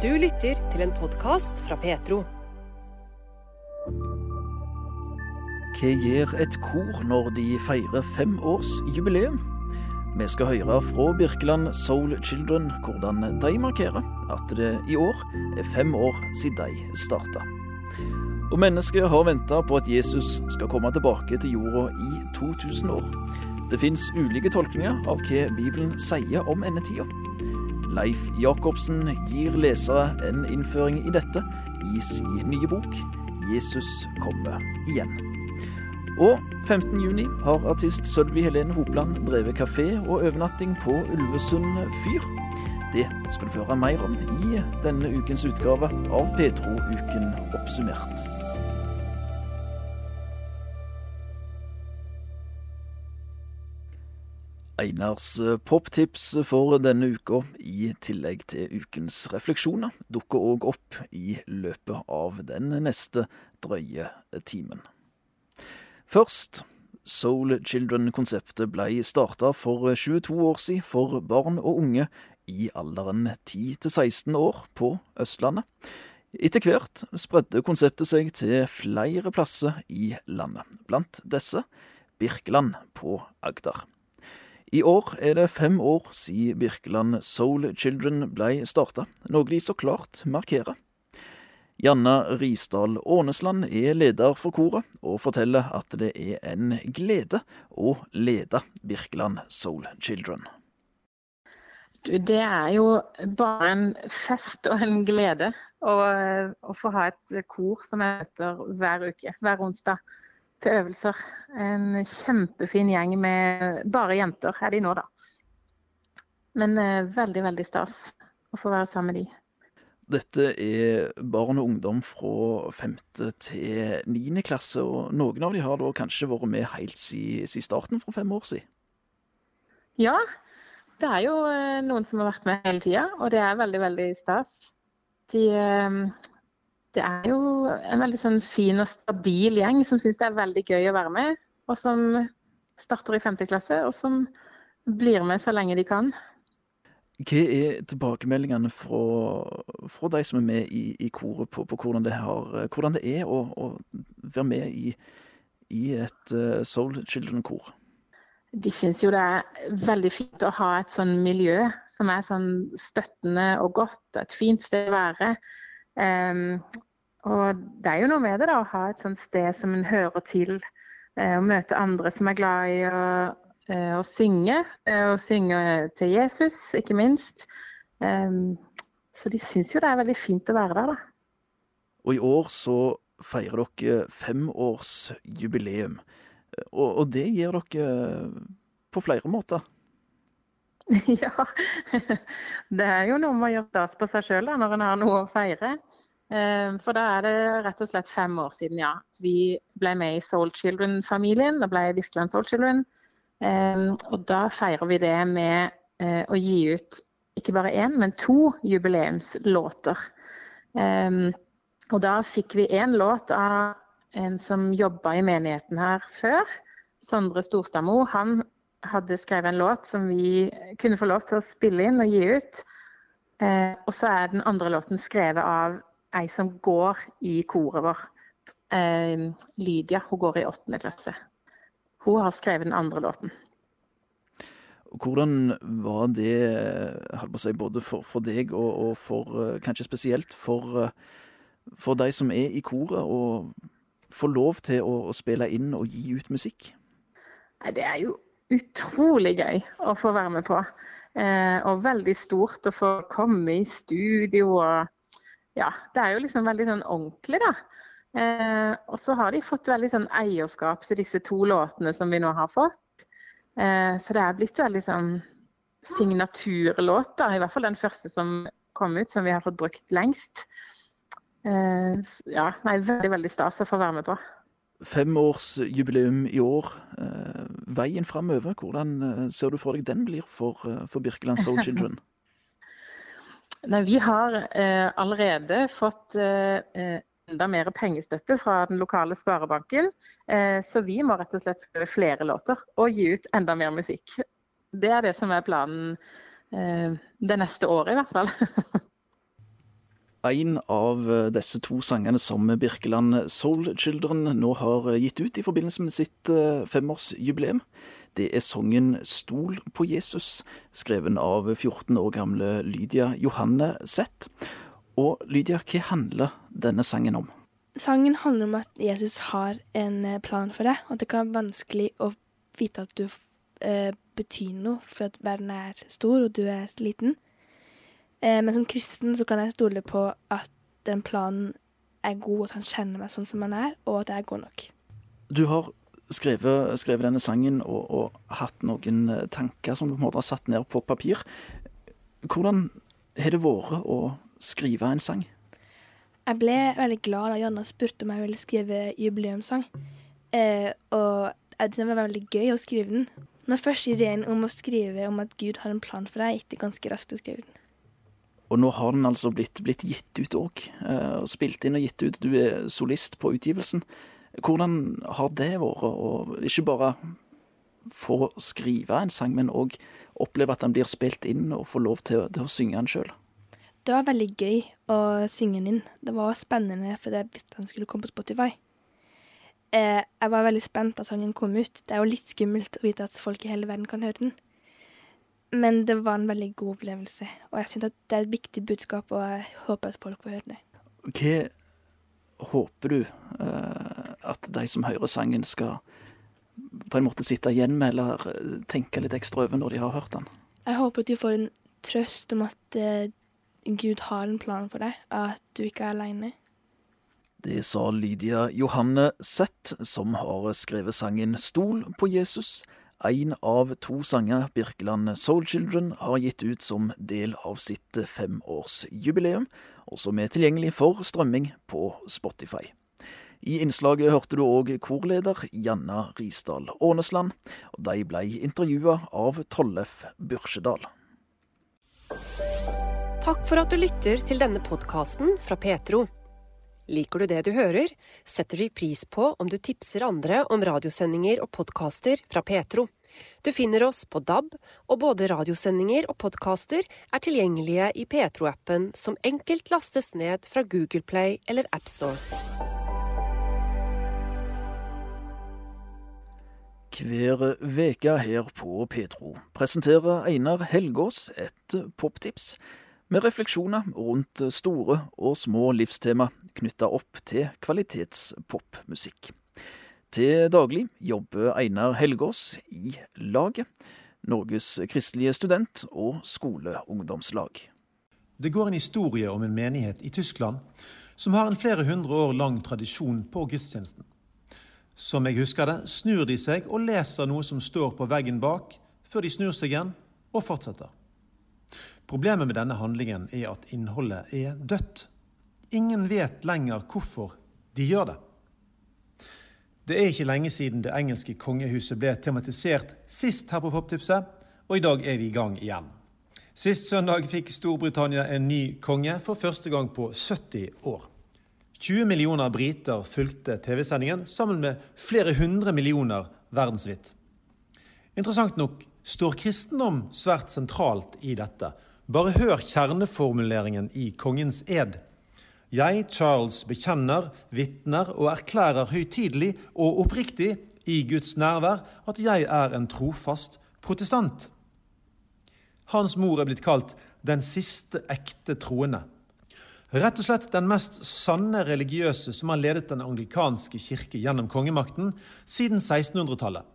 Du lytter til en podkast fra Petro. Hva gjør et kor når de feirer femårsjubileum? Vi skal høre fra Birkeland Soul Children hvordan de markerer at det i år er fem år siden de starta. Og mennesket har venta på at Jesus skal komme tilbake til jorda i 2000 år. Det fins ulike tolkninger av hva Bibelen sier om endetida. Leif Jacobsen gir lesere en innføring i dette i sin nye bok 'Jesus kommer igjen'. Og 15. juni har artist Sølvi Helene Hopland drevet kafé og overnatting på Ulvesund fyr. Det skal du få høre mer om i denne ukens utgave av Petro-uken oppsummert. Einars poptips for denne uka, i tillegg til ukens refleksjoner, dukker òg opp i løpet av den neste drøye timen. Først, Soul Children-konseptet ble starta for 22 år siden for barn og unge i alderen 10 til 16 år på Østlandet. Etter hvert spredde konseptet seg til flere plasser i landet, blant disse Birkeland på Agder. I år er det fem år siden Birkeland Soul Children ble starta, noe de så klart markerer. Janna Risdal Ånesland er leder for koret, og forteller at det er en glede å lede Birkeland Soul Children. Det er jo bare en fest og en glede å, å få ha et kor som jeg møter hver uke, hver onsdag, til øvelser. En kjempefin gjeng med bare jenter er de nå, da. Men eh, veldig, veldig stas å få være sammen med de. Dette er barn og ungdom fra femte til niende klasse, og noen av de har da kanskje vært med helt siden, si starten for fem år siden? Ja, det er jo eh, noen som har vært med hele tida, og det er veldig, veldig stas. De, eh, det er jo en veldig sånn fin og stabil gjeng som syns det er veldig gøy å være med, og som starter i 5. klasse, og som blir med så lenge de kan. Hva er tilbakemeldingene fra, fra de som er med i, i koret på, på hvordan, det har, hvordan, det er å, å være med i, i et uh, Soul Children-kor? De syns jo det er veldig fint å ha et sånn miljø som er sånn støttende og godt. Et fint sted å være. Um, og det er jo noe med det da, å ha et sånt sted som en hører til. Å møte andre som er glad i å Eh, å synge. Og eh, synge til Jesus, ikke minst. Så de syns jo det er veldig fint å være der, da. Og i år så feirer dere femårsjubileum. Og, og det gir dere på flere måter. ja. Det er jo noe med å gjøre stas på seg sjøl når en har noe å feire. For da er det rett og slett fem år siden ja, vi ble med i Soul Children-familien. Da ble jeg Virkeland Soul Children. Ehm, og da feirer vi det med eh, å gi ut ikke bare én, men to jubileumslåter. Ehm, og da fikk vi én låt av en som jobba i menigheten her før. Sondre Storstadmo. Han hadde skrevet en låt som vi kunne få lov til å spille inn og gi ut. Eh, og så er den andre låten skrevet av ei som går i koret vår. Eh, Lydia. Hun går i åttende klasse. Hun har skrevet den andre låten. Hvordan var det si, både for, for deg og, og, for eh, kanskje spesielt for, eh, for de som er i koret, å få lov til å, å, spille inn og gi ut musikk? Nei, det er jo utrolig gøy å få være med på. Eh, og veldig stort å få komme i studio og Ja, det er jo liksom veldig sånn ordentlig, da. Eh, og så har de fått veldig sånn eierskap til disse to låtene som vi nå har fått. Eh, så det er blitt veldig sånn signaturlåter. I hvert fall den første som kom ut, som vi har fått brukt lengst. Ja, nei, veldig, veldig stas å få være med på. Femårsjubileum i år. Eh, veien framover, hvordan eh, ser du for deg den blir for, eh, for Birkeland Soul Children? Nei, vi har allerede fått enda mer pengestøtte fra den lokale sparebanken. Eh, så vi må rett og slett skrive flere låter og gi ut enda mer musikk. Det er det som er planen eh, det neste året, i hvert fall. En av eh, disse to sangene som Birkeland Soul Children nå har gitt ut i forbindelse med sitt eh, femårsjubileum, det er sangen 'Stol på Jesus', skreven av 14 år gamle Lydia Johanne Zett. Og Lydia, hva handler denne sangen om? Sangen handler om at Jesus har en eh, plan for deg, og at det kan være vanskelig å vite at du eh, betyr noe, for at verden er stor og du er liten. Eh, men som kristen så kan jeg stole på at den planen er god, at han kjenner meg sånn som han er, og at jeg er god nok. Du har skrevet, skrevet denne sangen og, og, hatt noen eh, tanker som du på en måte har satt ned på papir. Hvordan har det vært å skrive en sang? Jeg ble veldig glad da Janna spurte om jeg ville skrive jubileumssang. Eh, og det var veldig gøy å skrive den. Når først ideen om å skrive om at Gud har en plan for deg, gikk det ganske raskt å skrive den. Og nå har den altså blitt, blitt gitt ut òg, Uh, spilt inn og gitt ut. Du er solist på utgivelsen. Hvordan har det vært å ikke bare få skrive en sang, men òg oppleve at den blir spilt inn og få lov til, til å synge den sjøl? Det var veldig gøy å synge den inn. Det var spennende, fordi jeg visste den skulle komme på Spotify. Eh, jeg var veldig spent da sangen kom ut. Det er jo litt skummelt å vite at folk i hele verden kan høre den. Men det var en veldig god opplevelse, og jeg syns det er et viktig budskap, og jeg håper at folk får høre det. Hva håper du uh, at de som hører sangen, skal på en måte sitte igjen med, eller eh, tenke litt ekstra over når de har hørt den? Jeg håper at de får en trøst om at uh, Gud har en plan for deg, at du ikke er aleine. Det sa Lydia Johanne Zett, som har skrevet sangen Stol på Jesus én av to sanger Birkeland Soul Children har gitt ut som del av sitt femårsjubileum, og som er tilgjengelig for strømming på Spotify. I innslaget hørte du òg korleder Janna Risdal Ånesland, og de ble intervjua av Tollef Børsedal. Takk for at du lytter til denne podkasten fra Petro. Liker du det du hører, setter vi pris på om du tipser andre om radiosendinger og podkaster fra Petro. Du finner oss på DAB, og både radiosendinger og podkaster er tilgjengelige i Petro-appen, som enkelt lastes ned fra Google Play eller AppStore. Hver veke her på Petro presenterer Einar Helgås et poptips med refleksjoner rundt store og små livstema knytta opp til kvalitetspopmusikk. Til daglig jobber Einar Helgås i Laget, Norges kristelige student- og skoleungdomslag. Det går en historie om en menighet i Tyskland som har en flere hundre år lang tradisjon på gudstjenesten. Som jeg husker det, snur de seg og leser noe som står på veggen bak, før de snur seg igjen og fortsetter. Problemet med denne handlingen er at innholdet er dødt. Ingen vet lenger hvorfor de gjør det. Det er ikke lenge siden det engelske kongehuset ble tematisert sist her på Poptipset, og i dag er vi i gang igjen. Sist søndag fikk Storbritannia en ny konge for første gang på 70 år. 20 millioner briter fulgte TV-sendingen, sammen med flere hundre millioner verdensvidt. Interessant nok står kristendom svært sentralt i dette, bare hør kjerneformuleringen i kongens ed. Jeg, Charles, bekjenner, vitner og erklærer høytidelig og oppriktig i Guds nærvær at jeg er en trofast protestant. Hans mor er blitt kalt den siste ekte troende. Rett og slett den mest sanne religiøse som har ledet den anglikanske kirke gjennom kongemakten siden 1600-tallet.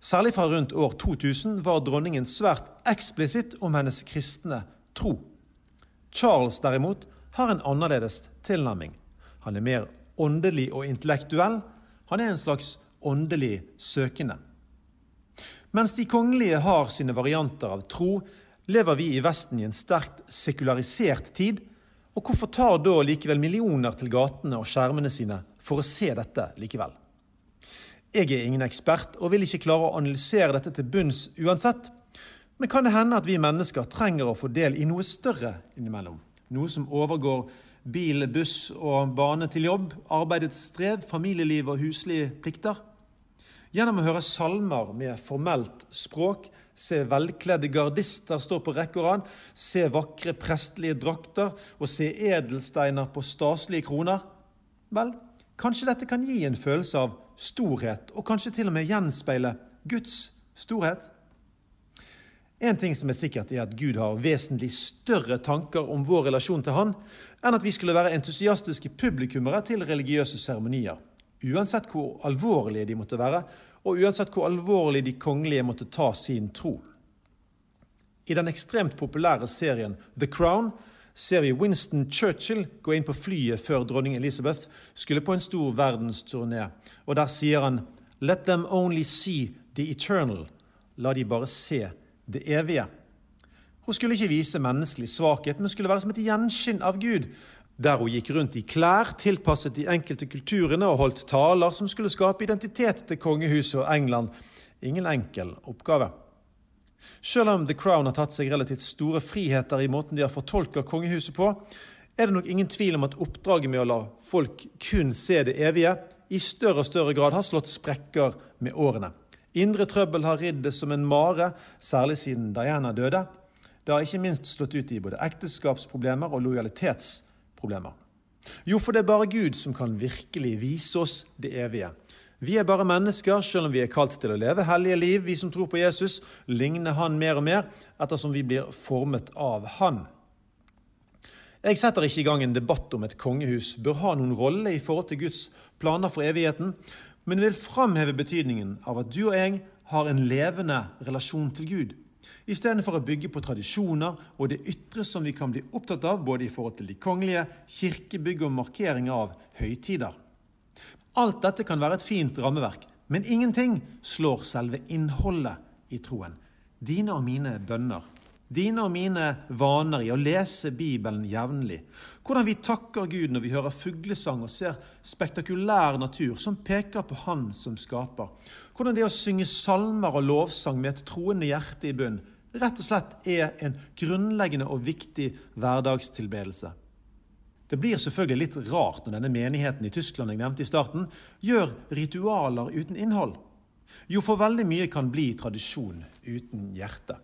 Særlig fra rundt år 2000 var dronningen svært eksplisitt om hennes kristne tro. Charles derimot har en annerledes tilnærming. Han er mer åndelig og intellektuell. Han er en slags åndelig søkende. Mens de kongelige har sine varianter av tro, lever vi i Vesten i en sterkt sekularisert tid. Og hvorfor tar da likevel millioner til gatene og skjermene sine for å se dette likevel? Jeg er ingen ekspert og vil ikke klare å analysere dette til bunns uansett. Men kan det hende at vi mennesker trenger å få del i noe større innimellom? Noe som overgår bil, buss og bane til jobb, arbeidets strev, familieliv og huslige plikter? Gjennom å høre salmer med formelt språk se velkledde gardister stå på rekke og rad, se vakre prestelige drakter og se edelsteiner på staselige kroner. Vel, kanskje dette kan gi en følelse av storhet, og kanskje til og med gjenspeile Guds storhet? En ting som er sikkert, er at Gud har vesentlig større tanker om vår relasjon til Han enn at vi skulle være entusiastiske publikummere til religiøse seremonier, uansett hvor alvorlige de måtte være, og uansett hvor alvorlig de kongelige måtte ta sin tro. I den ekstremt populære serien The Crown ser vi Winston Churchill gå inn på flyet før dronning Elizabeth skulle på en stor verdensturné, og der sier han Let them only see the eternal. La de bare se det evige. Hun skulle ikke vise menneskelig svakhet, men skulle være som et gjenskinn av Gud, der hun gikk rundt i klær tilpasset de enkelte kulturene og holdt taler som skulle skape identitet til kongehuset og England. Ingen enkel oppgave. Selv om The Crown har tatt seg relativt store friheter i måten de har fortolka kongehuset på, er det nok ingen tvil om at oppdraget med å la folk kun se det evige, i større og større grad har slått sprekker med årene. Indre trøbbel har ridd det som en mare, særlig siden Diana døde. Det har ikke minst slått ut i både ekteskapsproblemer og lojalitetsproblemer. Jo, for det er bare Gud som kan virkelig vise oss det evige. Vi er bare mennesker, selv om vi er kalt til å leve hellige liv. Vi som tror på Jesus, ligner Han mer og mer ettersom vi blir formet av Han. Jeg setter ikke i gang en debatt om et kongehus bør ha noen rolle i forhold til Guds planer for evigheten, men vil framheve betydningen av at du og jeg har en levende relasjon til Gud, istedenfor å bygge på tradisjoner og det ytre som vi kan bli opptatt av både i forhold til de kongelige, kirkebygg og markeringer av høytider. Alt dette kan være et fint rammeverk, men ingenting slår selve innholdet i troen. Dine og mine bønner dine og mine vaner i å lese Bibelen jevnlig. Hvordan vi takker Gud når vi hører fuglesang og ser spektakulær natur som peker på Han som skaper. Hvordan det å synge salmer og lovsang med et troende hjerte i bunn rett og slett er en grunnleggende og viktig hverdagstilbedelse. Det blir selvfølgelig litt rart når denne menigheten i Tyskland jeg nevnte i starten, gjør ritualer uten innhold. Jo, for veldig mye kan bli tradisjon uten hjerte.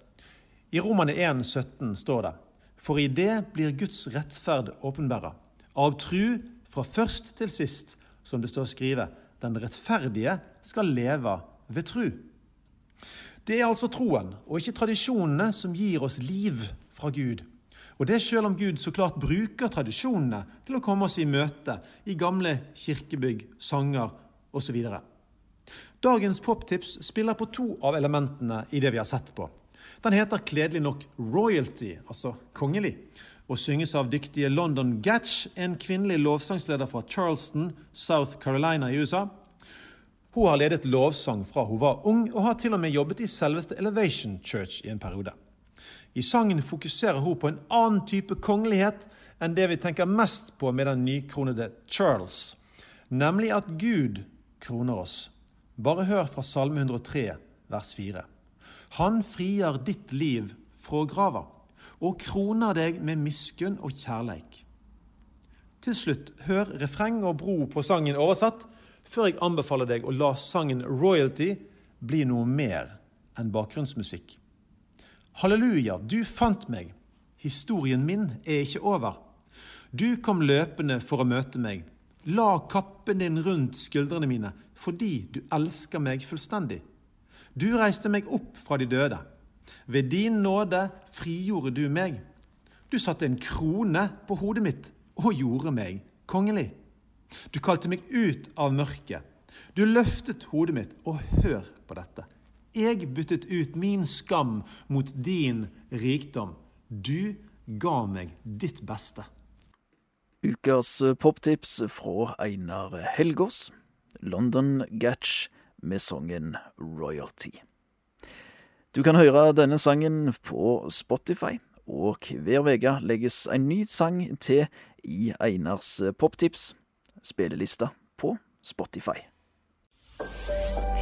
I Romane 1, 17 står det For i det blir Guds rettferd åpenbæra, av tru fra først til sist, som det står skrevet, den rettferdige skal leve ved tru. Det er altså troen, og ikke tradisjonene, som gir oss liv fra Gud. Og det selv om Gud så klart bruker tradisjonene til å komme oss i møte i gamle kirkebygg, sanger osv. Dagens poptips spiller på to av elementene i det vi har sett på. Den heter kledelig nok Royalty, altså kongelig, og synges av dyktige London Gatch, en kvinnelig lovsangsleder fra Charleston, South Carolina i USA. Hun har ledet lovsang fra hun var ung, og har til og med jobbet i selveste Elevation Church i en periode. I sangen fokuserer hun på en annen type kongelighet enn det vi tenker mest på med den nykronede Charles, nemlig at Gud kroner oss. Bare hør fra Salme 103, vers 4. Han frier ditt liv fra grava og kroner deg med miskunn og kjærleik. Til slutt, hør refreng og bro på sangen oversatt, før jeg anbefaler deg å la sangen Royalty bli noe mer enn bakgrunnsmusikk. Halleluja, du fant meg. Historien min er ikke over. Du kom løpende for å møte meg. La kappen din rundt skuldrene mine, fordi du elsker meg fullstendig. Du reiste meg opp fra de døde. Ved din nåde frigjorde du meg. Du satte en krone på hodet mitt og gjorde meg kongelig. Du kalte meg ut av mørket. Du løftet hodet mitt, og hør på dette. Jeg byttet ut min skam mot din rikdom. Du ga meg ditt beste. Ukas poptips fra Einar Helgås. London Gatch med sangen Royalty. Du kan høre denne sangen på Spotify, og hver uke legges en ny sang til i Einars poptips, spillelista på Spotify.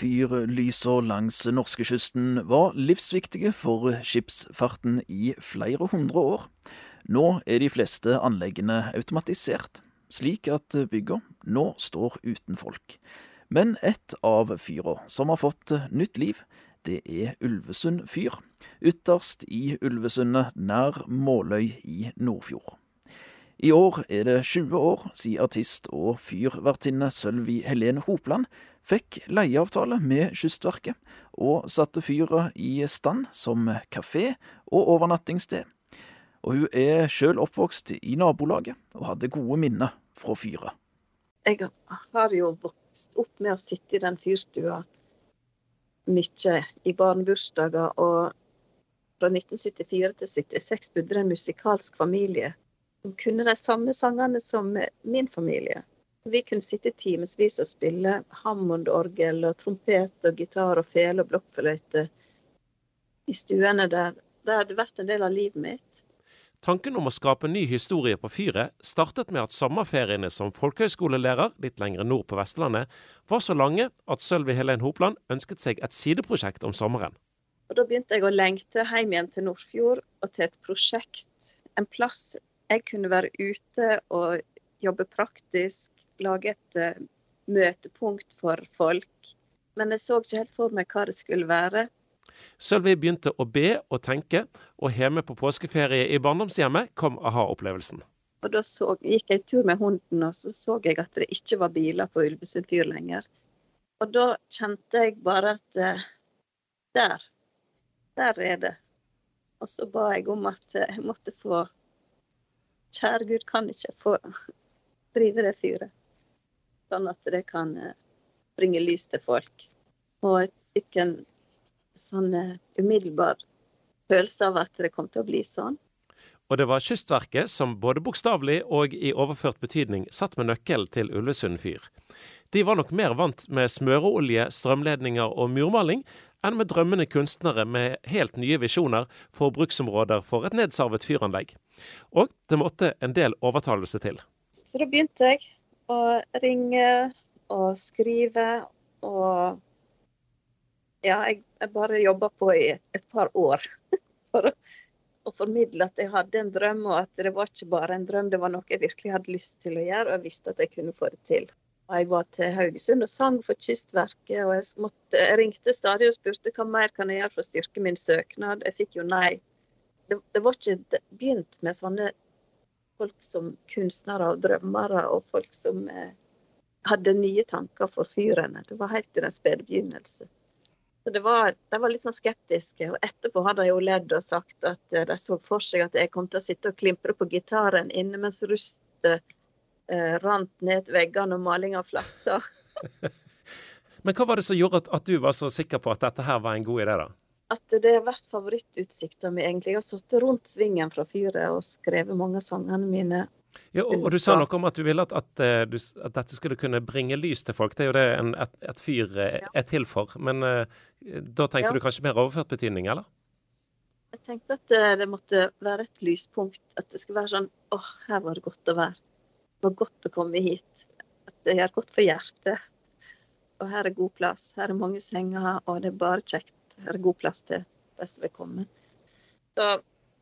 Fyrlyser langs norskekysten var livsviktige for skipsfarten i flere hundre år. Nå er de fleste anleggene automatisert, slik at bygga nå står uten folk. Men ett av fyra som har fått nytt liv, det er Ulvesund fyr, ytterst i Ulvesundet nær Måløy i Nordfjord. I år er det 20 år siden artist og fyrvertinne Sølvi Helene Hopland fikk leieavtale med Kystverket, og satte fyret i stand som kafé og overnattingssted. Og hun er sjøl oppvokst i nabolaget, og hadde gode minner fra fyret. Jeg har jo vokst opp med å sitte i den fyrstua mye i barnebursdager, og fra 1974 til 1976 bodde det en musikalsk familie som kunne de samme sangene som min familie. Vi kunne sitte timevis og spille Hammond-orgel og trompet og gitar og fele og blokkfløyte i stuene der. Det hadde vært en del av livet mitt. Tanken om å skape ny historie på fyret startet med at sommerferiene som folkehøyskolelærer litt lenger nord på Vestlandet var så lange at Sølvi Helen Hopland ønsket seg et sideprosjekt om sommeren. Og Da begynte jeg å lengte hjem igjen til Nordfjord og til et prosjekt. En plass jeg kunne være ute og jobbe praktisk, lage et uh, møtepunkt for folk. Men jeg så ikke helt for meg hva det skulle være. Sølvi begynte å be og tenke, og hjemme på påskeferie i barndomshjemmet kom aha-opplevelsen. Og Da så, gikk jeg tur med hunden, og så så jeg at det ikke var biler på Ulvesund fyr lenger. Og da kjente jeg bare at uh, der, der er det. Og så ba jeg om at jeg måtte få Kjære Gud, kan ikke få drive det fyret. Sånn at det kan uh, bringe lys til folk. Og jeg fikk en sånn uh, umiddelbar følelse av at det kom til å bli sånn. Og det var Kystverket som både bokstavelig og i overført betydning satt med nøkkelen til Ulvesund fyr. De var nok mer vant med smøreolje, strømledninger og murmaling enn med drømmende kunstnere med helt nye visjoner for bruksområder for et nedsarvet fyranlegg. Og det måtte en del overtalelse til. Så da begynte jeg å ringe og skrive og Ja, jeg, jeg bare jobba på i et par år for å, å formidle at jeg hadde en drøm, og at det var ikke bare en drøm, det var noe jeg virkelig hadde lyst til å gjøre, og jeg visste at jeg kunne få det til. Jeg var til Haugesund og sang for Kystverket, og jeg, måtte, jeg ringte stadig og spurte hva mer kan jeg gjøre for å styrke min søknad. Jeg fikk jo nei. Det, det var ikke begynt med sånne folk som kunstnere og drømmere, og folk som eh, hadde nye tanker for fyrene. Det var helt i den spede begynnelse. Så det var, de var litt sånn skeptiske. Og etterpå hadde de jo ledd og sagt at de så for seg at jeg kom til å sitte og klimpre på gitaren inne mens rustet eh, rant ned veggene og malinga flassa. Men hva var det som gjorde at, at, du var så sikker på at dette her var en god idé, da? At det har vært favorittutsikta mi, egentlig. Jeg har sittet rundt svingen fra fyret og skrevet mange av sangene mine ja, og, og, du sa noe om at du ville at, at, eh, at, dette skulle kunne bringe lys til folk. Det er jo det en, et, et, fyr eh, er til for. Men uh, da tenkte ja. du kanskje mer overført betydning, eller? Jeg tenkte at det, det, måtte være et lyspunkt. At det skulle være sånn åh, her var det godt å være. Det var godt å komme hit. At det gjør godt for hjertet. Og her er god plass. Her er mange senger, og det er bare kjekt. Er god plass til de som vil komme. Så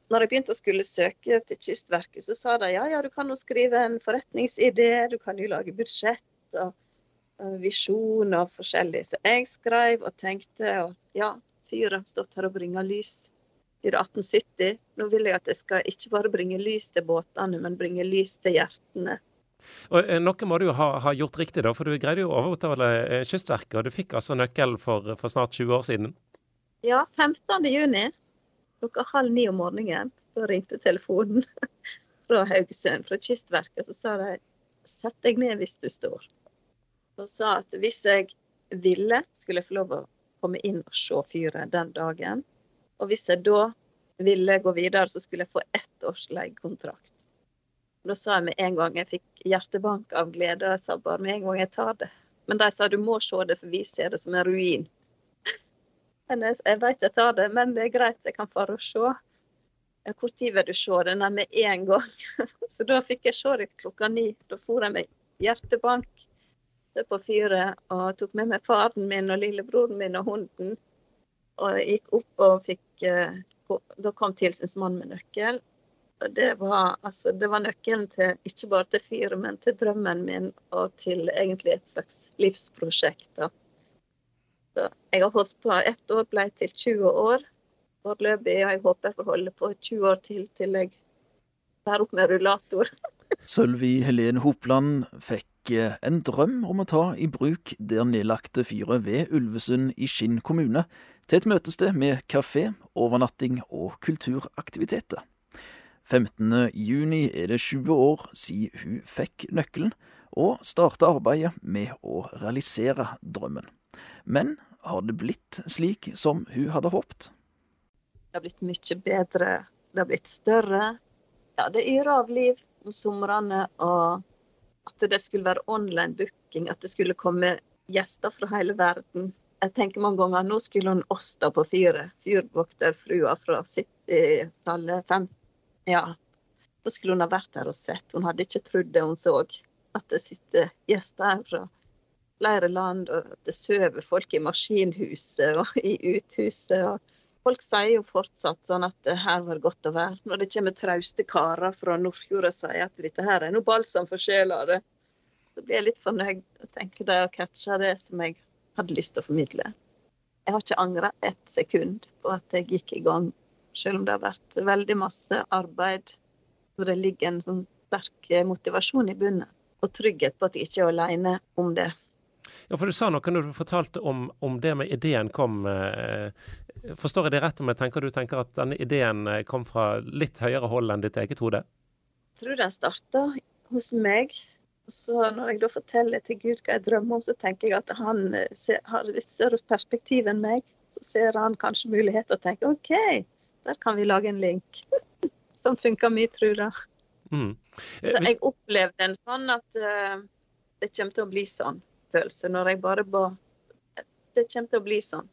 når jeg begynte å skulle søke til Kystverket, så sa de ja, ja, du kan jo skrive en forretningsidé, du kan jo lage budsjett og, visjon og forskjellig. Så jeg skrev og tenkte, og ja, fyret har stått her og bringa lys siden 1870. Nå vil jeg at jeg skal ikke bare bringe lys til båtene, men bringe lys til hjertene. Og eh, Noe må du ha, ha, gjort riktig, da, for du greide jo å overtale eh, Kystverket, og du fikk altså nøkkel for, for snart 20 år siden? Ja, 15. juni klokka halv ni om morgenen. Da ringte telefonen fra Haugesund, fra Kystverket, så sa de sett deg ned hvis du står. Og sa at hvis jeg ville, skulle jeg få lov å komme inn og se fyret den dagen. Og hvis jeg da ville gå videre, så skulle jeg få ett års leiekontrakt. Da sa jeg med en gang jeg fikk hjertebank av glede, og jeg sa bare med en gang jeg tar det. Men de sa du må se det, for vi ser det som en ruin. Men jeg, jeg vet jeg tar det, men det er greit, jeg kan fare og se. Når vil du se det? Nei, med en gang. Så da fikk jeg se det klokka ni. Da for jeg med hjertebank på fyret og tok med meg faren min og lillebroren min og hunden. Og jeg gikk opp og fikk eh, Da kom tilsynsmannen med nøkkel. Og det var, altså, det var nøkkelen til ikke bare til fyret, men til drømmen min og til egentlig et slags livsprosjekt. da. Så jeg har holdt på ett år, ble til 20 år foreløpig, og jeg håper jeg får holde på 20 år til til jeg bærer opp med rullator. Sølvi Helen Hopland fikk eh, en drøm om å ta i bruk det nedlagte fyret ved Ulvesund i Skinn kommune til et møtested med kafé, overnatting og kulturaktiviteter. 15. juni er det 20 år siden hun fikk nøkkelen, og starta arbeidet med å realisere drømmen. Men har det blitt slik som hun hadde håpet? Det har blitt mye bedre. Det har blitt større. Ja, det yrer av liv om somrene. Og at det skulle være online booking, at det skulle komme gjester fra hele verden. Jeg tenker mange ganger nå skulle hun da på fyret. Fyrvokterfrua fra 70-tallet. Ja. Da skulle hun ha vært her og sett. Hun hadde ikke trodd det hun så. At det sitter gjester her fra flere land, og det sover folk i maskinhuset og i uthuset. og Folk sier jo fortsatt sånn at det her var godt å være. Når det kommer trauste karer fra Nordfjord og sier at dette her er noe balsam for sjela, så blir jeg litt fornøyd og tenker de har catcha det som jeg hadde lyst til å formidle. Jeg har ikke angra ett sekund på at jeg gikk i gang, selv om det har vært veldig masse arbeid. Og det ligger en sånn sterk motivasjon i bunnen, og trygghet på at jeg ikke er alene om det. Ja, for Du sa noe når du fortalte om, om det med ideen kom. Eh, forstår jeg det rett om jeg tenker du tenker at denne ideen eh, kom fra litt høyere hold enn ditt eget hode? Jeg tror den starta hos meg. Så når jeg da forteller til Gud hva jeg drømmer om, så tenker jeg at han eh, ser, har litt større perspektiv enn meg. Så ser han kanskje mulighet og tenker OK, der kan vi lage en link. Sånn funker mye, tror jeg. Mm. Så jeg opplevde en sånn at uh, det kommer til å bli sånn følelse når jeg bare ba Det kommer til å bli sånn.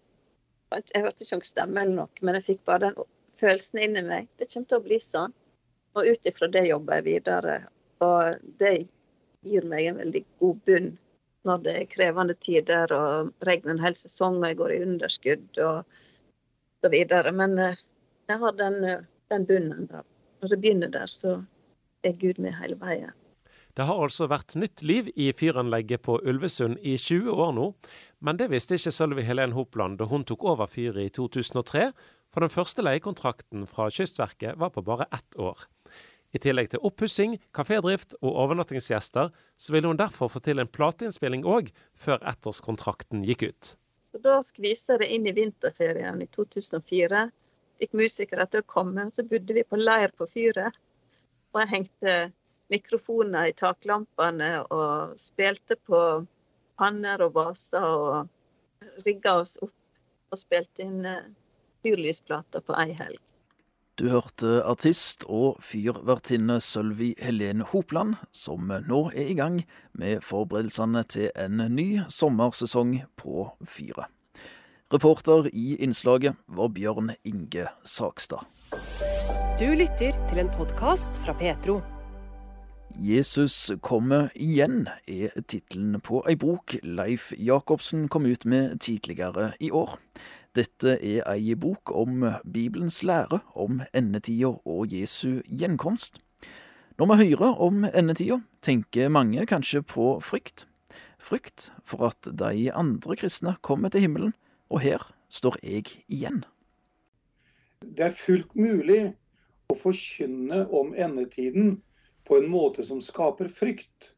Jeg hørte ikke noen stemme eller noe, men jeg fikk bare den følelsen inni meg. Det kommer til å bli sånn. Og ut ifra det jobber jeg videre. Og det gir meg en veldig god bunn når det er krevende tider og regner en hel sesong og jeg går i underskudd og så videre. Men eh, jeg har den, eh, den bunnen der. Når det begynner der, så er Gud med hele veien. Det har altså vært nytt liv i fyranlegget på Ulvesund i 20 år nå, men det visste ikke Sølvi Helen Hopland da hun tok over fyret i 2003, for den første leiekontrakten fra Kystverket var på bare ett år. I tillegg til oppussing, kafédrift og overnattingsgjester, så ville hun derfor få til en plateinnspilling òg, før ettårskontrakten gikk ut. Så Da skvisa det inn i vinterferien i 2004. Fikk musikere til å komme, så bodde vi på leir på fyret. Og jeg hengte mikrofoner i taklampene og spilte på panner og vaser og rigga oss opp og spilte inn eh, fyrlysplater på ei helg. Du hørte artist og fyrvertinne Sølvi Helene Hopland, som nå er i gang med forberedelsene til en ny sommersesong på fyret. Reporter i innslaget var Bjørn Inge Sakstad. Du lytter til en podkast fra Petro. Jesus kommer igjen er tittelen på ei bok Leif Jacobsen kom ut med tidligere i år. Dette er ei bok om Bibelens lære om endetida og Jesu gjenkomst. Når vi hører om endetida, tenker mange kanskje på frykt. Frykt for at de andre kristne kommer til himmelen, og her står jeg igjen. Det er fullt mulig å forkynne om endetiden på en måte som skaper frykt.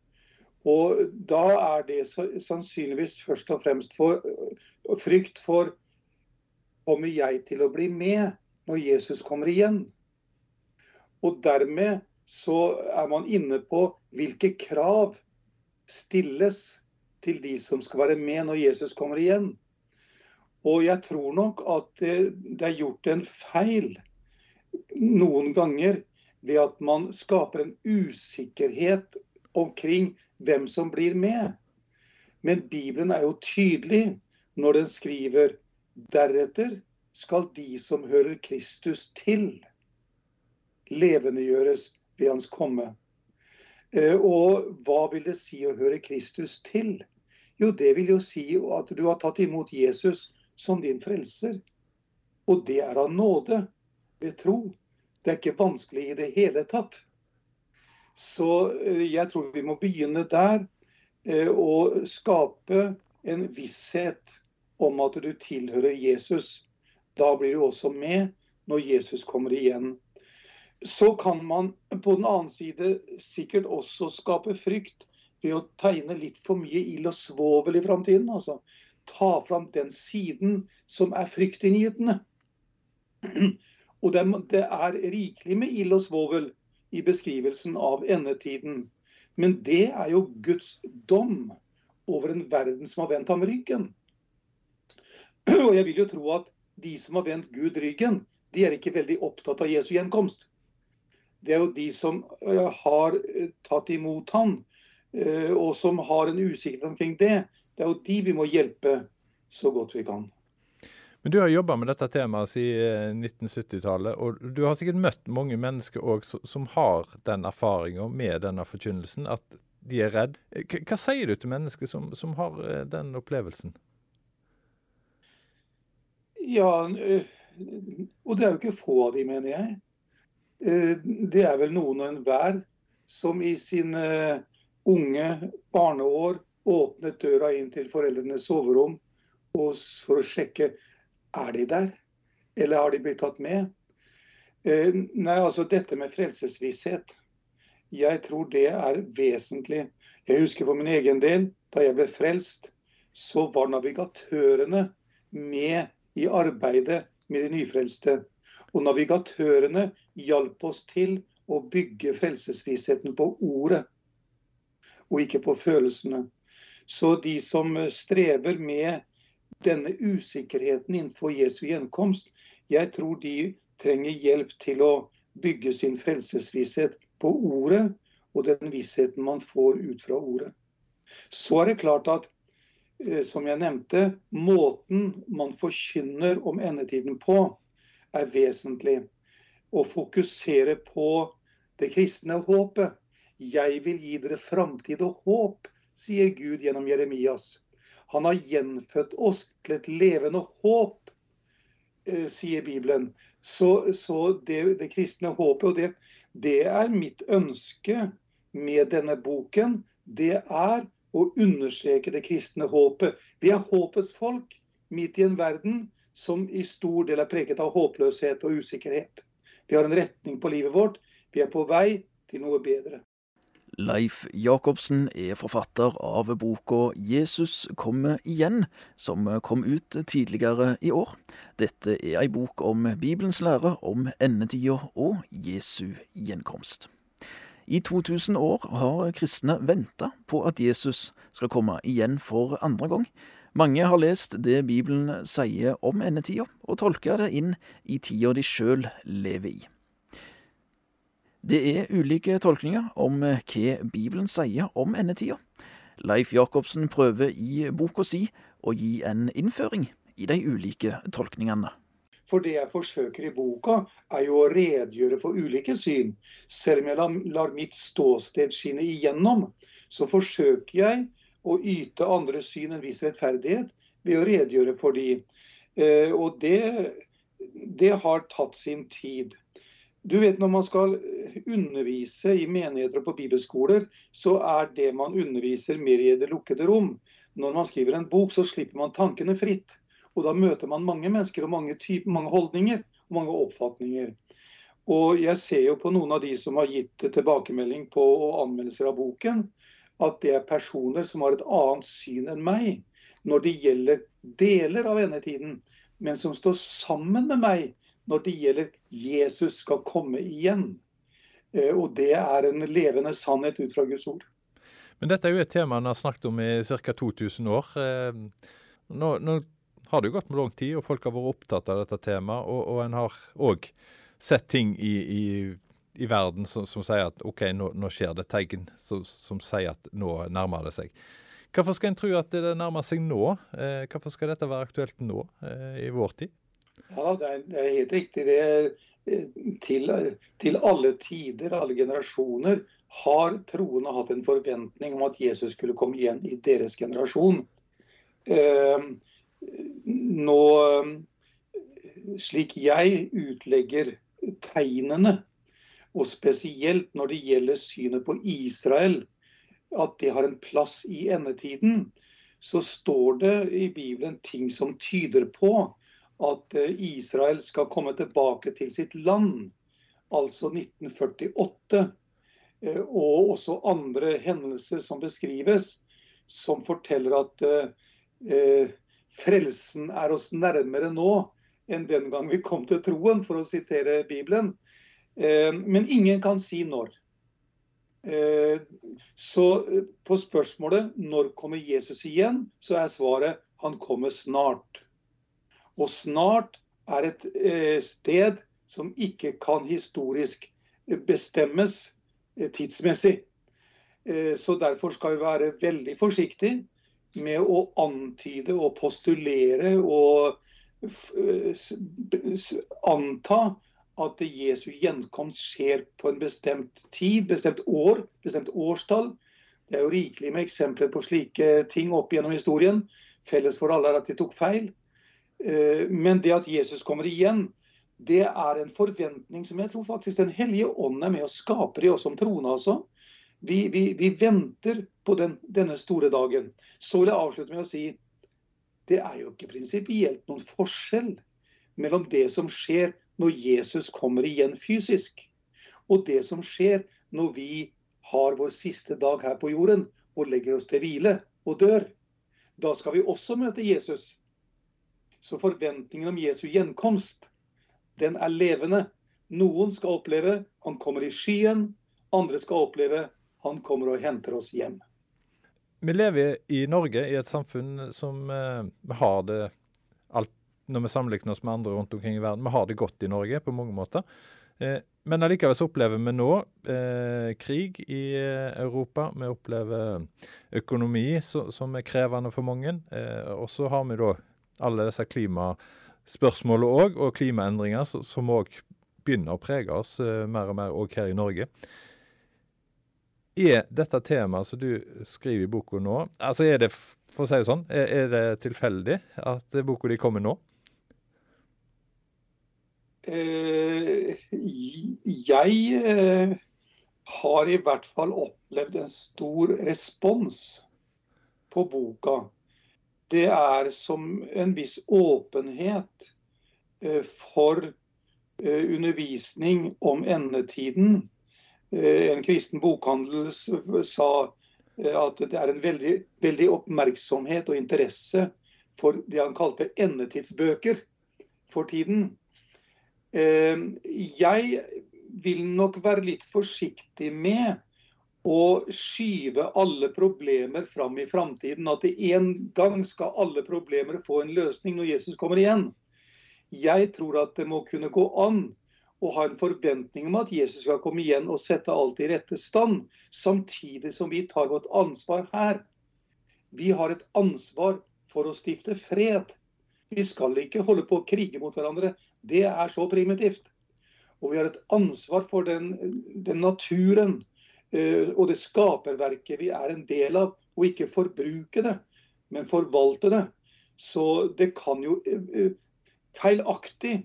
Og da er det sannsynligvis først og fremst for frykt for kommer jeg til å bli med når Jesus kommer igjen? Og dermed så er man inne på hvilke krav stilles til de som skal være med når Jesus kommer igjen. Og jeg tror nok at det, det er gjort en feil noen ganger ved at man skaper en usikkerhet omkring hvem som blir med. Men Bibelen er jo tydelig når den skriver deretter skal de som hører Kristus til, levendegjøres ved hans komme. Eh, og hva vil det si å høre Kristus til? Jo, det vil jo si at du har tatt imot Jesus som din frelser. Og det er av nåde, ved tro. Det er ikke vanskelig i det hele tatt. Så eh, jeg tror vi må begynne der. Eh, og skape en visshet om at du tilhører Jesus. Da blir du også med når Jesus kommer igjen. Så kan man på den annen side sikkert også skape frykt ved å tegne litt for mye ild og svovel i framtiden. Altså ta fram den siden som er fryktinngytende. Og det er rikelig med ild og svovel i beskrivelsen av endetiden. Men det er jo Guds dom over en verden som har vendt ham ryggen. Og jeg vil jo tro at de som har vendt Gud ryggen, de er ikke veldig opptatt av Jesu gjenkomst. Det er jo de som eh, har eh, tatt imot han, eh, og som har en usikkerhet omkring det. Det er jo de vi må hjelpe så godt vi kan. Men Du har jobba med dette temaet siden 1970-tallet, og du har sikkert møtt mange mennesker også, som har den erfaringa med denne forkynnelsen, at de er redd. Hva sier du til mennesker som, som har den opplevelsen? Ja, eh, og det er jo ikke få av de, mener jeg. Eh, det er vel noen og enhver som i sine unge barneår åpnet døra inn til foreldrenes soverom for å sjekke er de der, eller har de blitt tatt med. Eh, nei, altså dette med frelsesvisshet. Jeg tror det er vesentlig. Jeg husker for min egen del, da jeg ble frelst, så var navigatørene med i arbeidet med de nyfrelste. Og navigatørene hjalp oss til å bygge frelsesvissheten på ordet, og ikke på følelsene. Så de som strever med denne usikkerheten innenfor Jesu gjenkomst, jeg tror de trenger hjelp til å bygge sin frelsesvisshet på ordet, og den vissheten man får ut fra ordet. Så er det klart at Eh, som jeg nevnte, måten man forkynner om endetiden på, er vesentlig. Å fokusere på det kristne håpet. Jeg vil gi dere framtid og håp, sier Gud gjennom Jeremias. Han har gjenfødt oss til et levende håp, eh, sier Bibelen. Så, så det, det, kristne håpet, og det, det er mitt ønske med denne boken, det er å understreke det kristne håpet. Vi er håpets folk midt i en verden som i stor del er preget av håpløshet og usikkerhet. Vi har en retning på livet vårt. Vi er på vei til noe bedre. Leif Jacobsen er forfatter av boka 'Jesus kommer igjen', som kom ut tidligere i år. Dette er ei bok om Bibelens lære om endetida og Jesu gjenkomst. I 2000 år har kristne venta på at Jesus skal komme igjen for andre gang. Mange har lest det Bibelen sier om endetida, og tolka det inn i tida de sjøl lever i. Det er ulike tolkninger om hva Bibelen sier om endetida. Leif Jacobsen prøver i boka si å gi en innføring i de ulike tolkningene. For det jeg forsøker i boka, er jo å redegjøre for ulike syn. Selv om jeg lar mitt ståsted skinne igjennom, så forsøker jeg å yte andre syn en viss rettferdighet ved å redegjøre for de. Eh, og det, det har tatt sin tid. Du vet Når man skal undervise i menigheter og på bibelskoler, så er det man underviser mer i det lukkede rom. Når man skriver en bok, så slipper man tankene fritt. Og da møter man mange mennesker og mange, typer, mange holdninger og mange oppfatninger. Og jeg ser jo på noen av de som har gitt tilbakemelding på og anmeldelser av boken, at det er personer som har et annet syn enn meg når det gjelder deler av endetiden, men som står sammen med meg når det gjelder Jesus skal komme igjen. Eh, og det er en levende sannhet ut fra Guds ord. Men dette er jo et tema en har snakket om i ca. 2000 år. Eh, nå, nå har det jo gått med lang tid, og folk har vært opptatt av dette temaet. Og, og en har òg sett ting i, i, i verden som, som, sier at OK, nå, nå skjer det tegn som, som, sier at nå nærmer det seg. Hvorfor skal en tro at det nærmer seg nå? Eh, hvorfor skal dette være aktuelt nå, i vår tid? Ja, det er, det er helt riktig. Det eh, til, til, alle tider, alle generasjoner, har troende hatt en forventning om at Jesus skulle komme igjen i deres generasjon. Eh, nå, slik jeg utlegger tegnene, og spesielt når det gjelder synet på Israel, at det har en plass i endetiden, så står det i Bibelen ting som tyder på at eh, Israel skal komme tilbake til sitt land, altså 1948. Eh, og også andre hendelser som beskrives, som forteller at eh, frelsen er oss nærmere nå enn den gang vi kom til troen, for å sitere Bibelen. Eh, men ingen kan si når. Eh, så eh, på spørsmålet når kommer Jesus igjen, så er svaret han kommer snart. Og snart er et sted som ikke kan historisk bestemmes tidsmessig. Så derfor skal vi være veldig forsiktige med å antyde og postulere og anta at Jesu gjenkomst skjer på en bestemt tid, bestemt år, bestemt årstall. Det er jo rikelig med eksempler på slike ting opp gjennom historien. Felles for alle er at de tok feil. Eh, men det at Jesus kommer igjen, det er en forventning som jeg tror faktisk Den hellige ånd er med og skaper i oss som troende. altså. Vi, vi, vi venter på den, denne store dagen. Så vil jeg avslutte med å si det er jo ikke prinsipielt noen forskjell mellom det som skjer når Jesus kommer igjen fysisk, og det som skjer når vi har vår siste dag her på jorden og legger oss til hvile og dør. Da skal vi også møte Jesus. Så forventningen om Jesu gjenkomst, den er levende. Noen skal oppleve han kommer i skyen, andre skal oppleve han kommer og henter oss hjem. Vi lever i Norge i et samfunn som eh, har det alt når vi sammenligner oss med andre rundt omkring i verden. Vi har det godt i Norge på mange måter. Eh, men allikevel så opplever vi nå eh, krig i eh, Europa. Vi opplever økonomi som er krevende for mange. Eh, og så har vi da alle disse klimaspørsmålene òg, og klimaendringer som òg begynner å prege oss eh, mer og mer òg her i Norge. Er dette temaet som du skriver i boka nå, altså er det for å si det sånn, er, er det tilfeldig at boka di kommer nå? Eh, jeg eh, har i hvert fall opplevd en stor respons på boka. Det er som en viss åpenhet eh, for eh, undervisning om endetiden Eh, en kristen bokhandel sa at det er en veldig, veldig, oppmerksomhet og interesse for det han kalte endetidsbøker for tiden. Jeg vil nok være litt forsiktig med å skyve alle problemer fram i framtiden. At en gang skal alle problemer få en løsning når Jesus kommer igjen. Jeg tror at det må kunne gå an og ha en forventning om at Jesus skal komme igjen og sette alt i rette stand, samtidig som vi tar vårt ansvar her. Vi har et ansvar for å stifte fred. Vi skal ikke holde på å krige mot hverandre. Det er så primitivt. Og vi har et ansvar for den, den naturen og det skaperverket vi er en del av, og ikke forbruke det, men forvalte det. Så det kan jo uh, feilaktig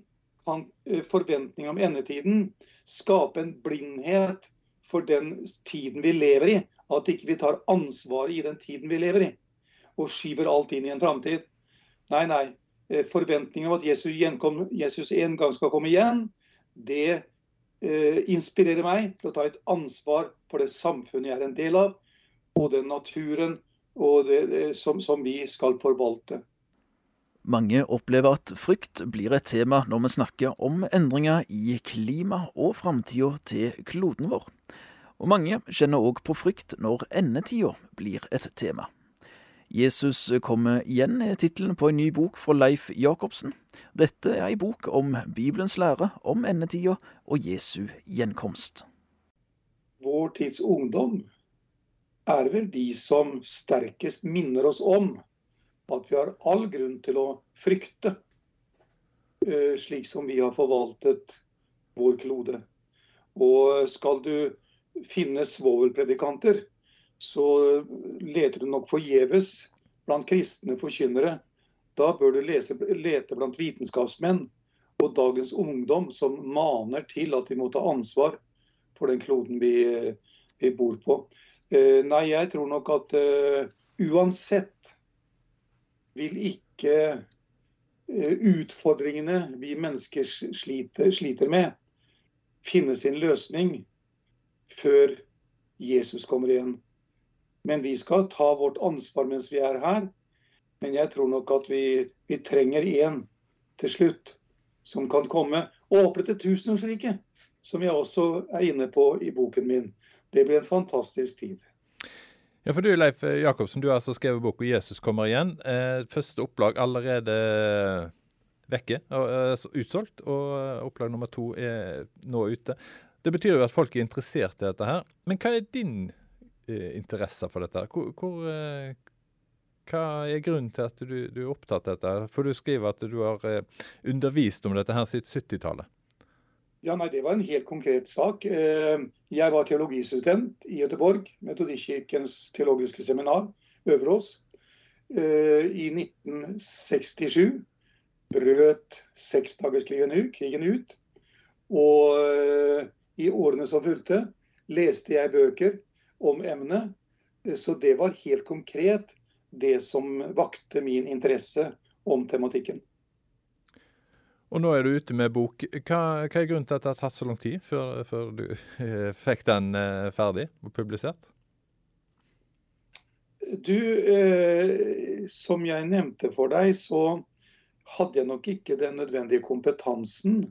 kan eh, forventning om endetiden skape en blindhet for den tiden vi lever i. At ikke vi tar ansvaret i den tiden vi lever i, og skyver alt inn i en framtid. Nei, nei. Eh, forventningen om at Jesus, en gang skal komme igjen, det eh, inspirerer meg til å ta et ansvar for det samfunnet jeg er en del av, og den naturen og det, det, som, som vi skal forvalte. Mange opplever at frykt blir et tema når vi snakker om endringer i klima og framtida til kloden vår. Og mange kjenner òg på frykt når endetida blir et tema. Jesus kommer igjen er tittelen på en ny bok fra Leif Jacobsen. Dette er ei bok om Bibelens lære om endetida og Jesu gjenkomst. vår tids ungdom er vel de som sterkest minner oss om at vi har all grunn til å frykte, eh, slik som vi har forvaltet vår klode. Og skal du finne svovelpredikanter, så leter du nok forgjeves blant kristne forkynnere. Da bør du lese, lete blant vitenskapsmenn og dagens ungdom som maner til at vi må ta ansvar for den kloden vi, vi bor på. Eh, nei, jeg tror nok at uh, uansett vil ikke uh, utfordringene vi mennesker sliter, sliter, med, finne sin løsning før Jesus kommer igjen. Men vi skal ta vårt ansvar mens vi er her. Men jeg tror nok at vi, vi trenger én til slutt som kan komme og opprette tusenårsriket, som jeg også er inne på i boken min. Det blir en fantastisk tid. Ja, for du Leif Jacobsen, du har altså skrevet boka 'Jesus kommer igjen'. Eh, første opplag allerede vekke, altså utsolgt, og opplag nummer to er nå ute. Det betyr jo at folk er interessert i dette her. Men hva er din eh, interesse for dette? Hvor, hvor, eh, hva er grunnen til at du, du, er opptatt av dette? For du skriver at du har eh, undervist om dette her siden 70-tallet. Ja, nei, Det var en helt konkret sak. Eh, jeg var teologistudent i Göteborg, Metodistkirkens teologiske seminar, Øverås. Eh, I 1967 brøt seksdagerskrigen ut. Og i årene som fulgte, leste jeg bøker om emnet. Så det var helt konkret det som vakte min interesse om tematikken. Og nå er du ute med bok. Hva, hva er grunnen til at det har tatt så lang tid før, før du eh, fikk den eh, ferdig og publisert? Du, eh, som jeg nevnte for deg, så hadde jeg nok ikke den nødvendige kompetansen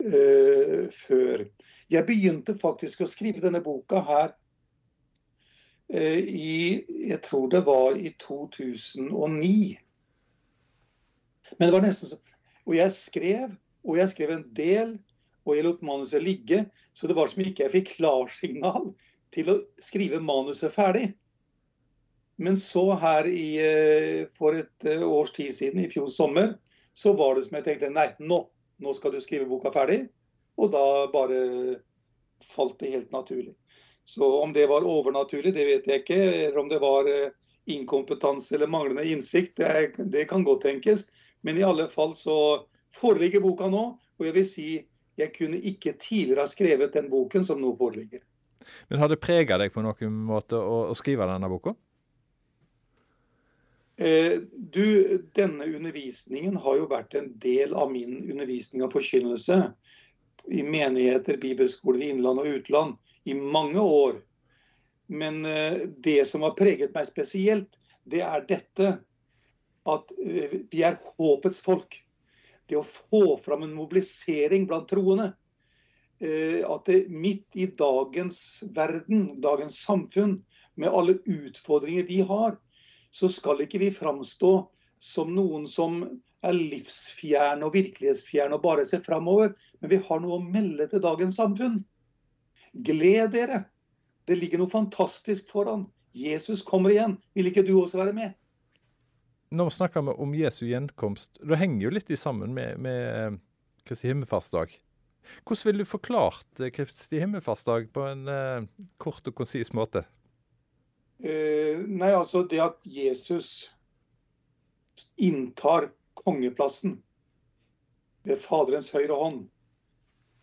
eh, før. Jeg begynte faktisk å skrive denne boka her Eh, i Jeg tror det var i 2009. Men det var nesten så Og jeg skrev, og jeg skrev en del, og jeg lot manuset ligge. Så det var som ikke jeg fikk klarsignal til å skrive manuset ferdig. Men så her i, eh, for et eh, års tid siden, i fjor sommer, så var det som jeg tenkte nei, nå, nå skal du skrive boka ferdig. Og da bare falt det helt naturlig. Så om det var overnaturlig, det vet jeg ikke. Eller om det var eh, inkompetanse eller manglende innsikt, det, det, kan godt tenkes. Men i alle fall så foreligger boka nå. Og jeg vil si jeg kunne ikke tidligere ha skrevet den boken som nå foreligger. Men har det prega deg på noen måte å, å skrive denne boka? Eh, du, denne undervisningen har jo vært en del av min undervisning av forkynnelse i menigheter, bibelskoler i innland og utland i mange år. Men eh, det som har preget meg spesielt, det er dette at eh, vi er håpets folk. Det å få fram en mobilisering blant troende. Eh, at det midt i dagens verden, dagens samfunn, med alle utfordringer de har, så skal ikke vi framstå som noen som er livsfjerne og virkelighetsfjerne og bare ser framover. Men vi har noe å melde til dagens samfunn. Gled dere! Det ligger noe fantastisk foran. Jesus kommer igjen. Vil ikke du også være med? Når vi snakker om Jesu gjenkomst, det henger jo litt i sammen med, med Kristi himmelfartsdag. Hvordan ville du forklart eh, Kristi himmelfartsdag på en uh, kort og konsis måte? Uh, nei, altså det at Jesus inntar kongeplassen ved Faderens høyre hånd.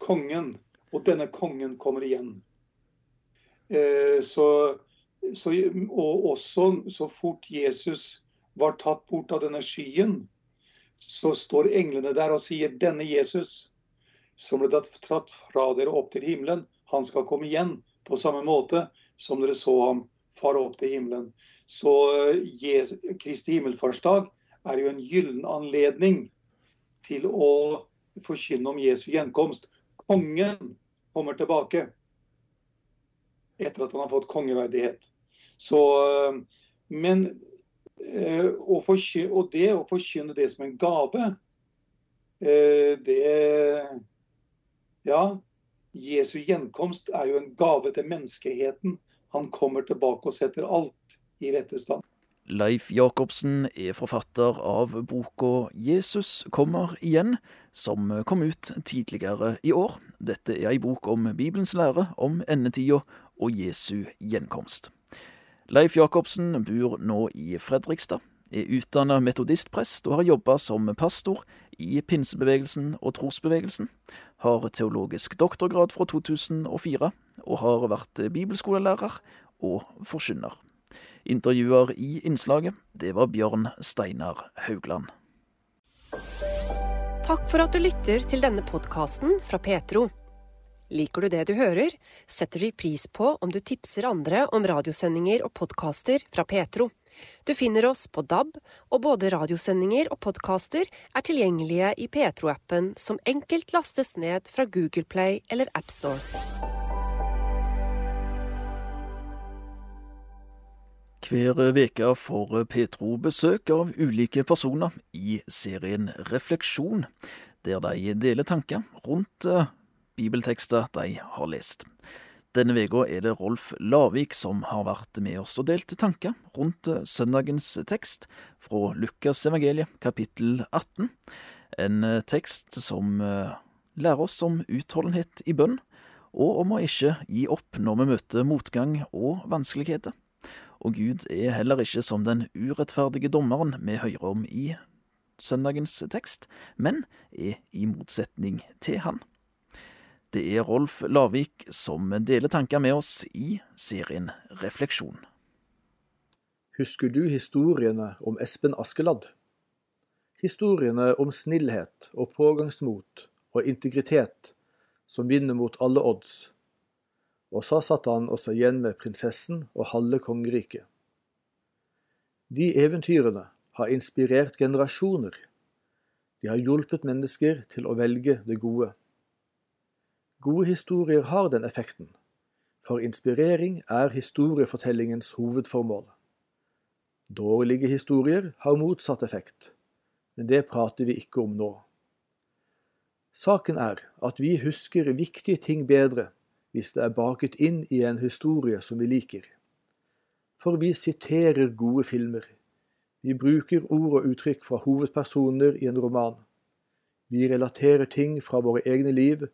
Kongen og denne kongen kommer igjen. Eh, så, så, og også så fort Jesus var tatt bort av denne skyen, så står englene der og sier denne Jesus som ble tatt fra dere opp til himmelen, han skal komme igjen på samme måte som dere så ham fare opp til himmelen. Så Jesus, Kristi himmelfartsdag er jo en gyllen anledning til å forkynne om Jesu gjenkomst. Kongen kommer tilbake etter at han har fått kongeverdighet. Så, men eh, å forkynne, Og det å forkynne det som en gave, eh, det Ja. Jesu gjenkomst er jo en gave til menneskeheten. Han kommer tilbake og setter alt i rette stand. Leif Jacobsen er forfatter av boka 'Jesus kommer igjen', som kom ut tidligere i år. Dette er ei bok om Bibelens lære om endetida og Jesu gjenkomst. Leif Jacobsen bor nå i Fredrikstad, er utdanna metodistprest og har jobba som pastor i pinsebevegelsen og trosbevegelsen. Har teologisk doktorgrad fra 2004, og har vært bibelskolelærer og forkynner. Intervjuer i innslaget, det var Bjørn Steinar Haugland. Takk for at du lytter til denne podkasten fra Petro. Liker du det du hører, setter vi pris på om du tipser andre om radiosendinger og podkaster fra Petro. Du finner oss på DAB, og både radiosendinger og podkaster er tilgjengelige i Petro-appen, som enkelt lastes ned fra Google Play eller AppStore. Hver veke får Petro besøk av ulike personer i serien Refleksjon, der de deler tanker rundt eh, bibeltekster de har lest. Denne uka er det Rolf Lavik som har vært med oss og delt tanker rundt eh, søndagens tekst fra Lukas evangeliet kapittel 18. En eh, tekst som lærer oss om utholdenhet i bønn, og om å ikke gi opp når vi møter motgang og vanskeligheter og Gud er heller ikke som den urettferdige dommeren vi hører om i søndagens tekst, men er i motsetning til han. Det er Rolf Lavik som deler tanker med oss i serien Refleksjon. Husker du historiene om Espen Askeladd? Historiene om snillhet og pågangsmot og integritet som vinner mot alle odds og så satt han også igjen med prinsessen og halve kongeriket. De eventyrene har inspirert generasjoner. De har hjulpet mennesker til å velge det gode. Gode historier har den effekten, for inspirering er historiefortellingens hovedformål. Dårlige historier har motsatt effekt, men det prater vi ikke om nå. Saken er at vi husker viktige ting bedre hvis det er baket inn i en historie som vi liker. For vi siterer gode filmer. Vi bruker ord og uttrykk fra hovedpersoner i en roman. Vi relaterer ting fra våre egne liv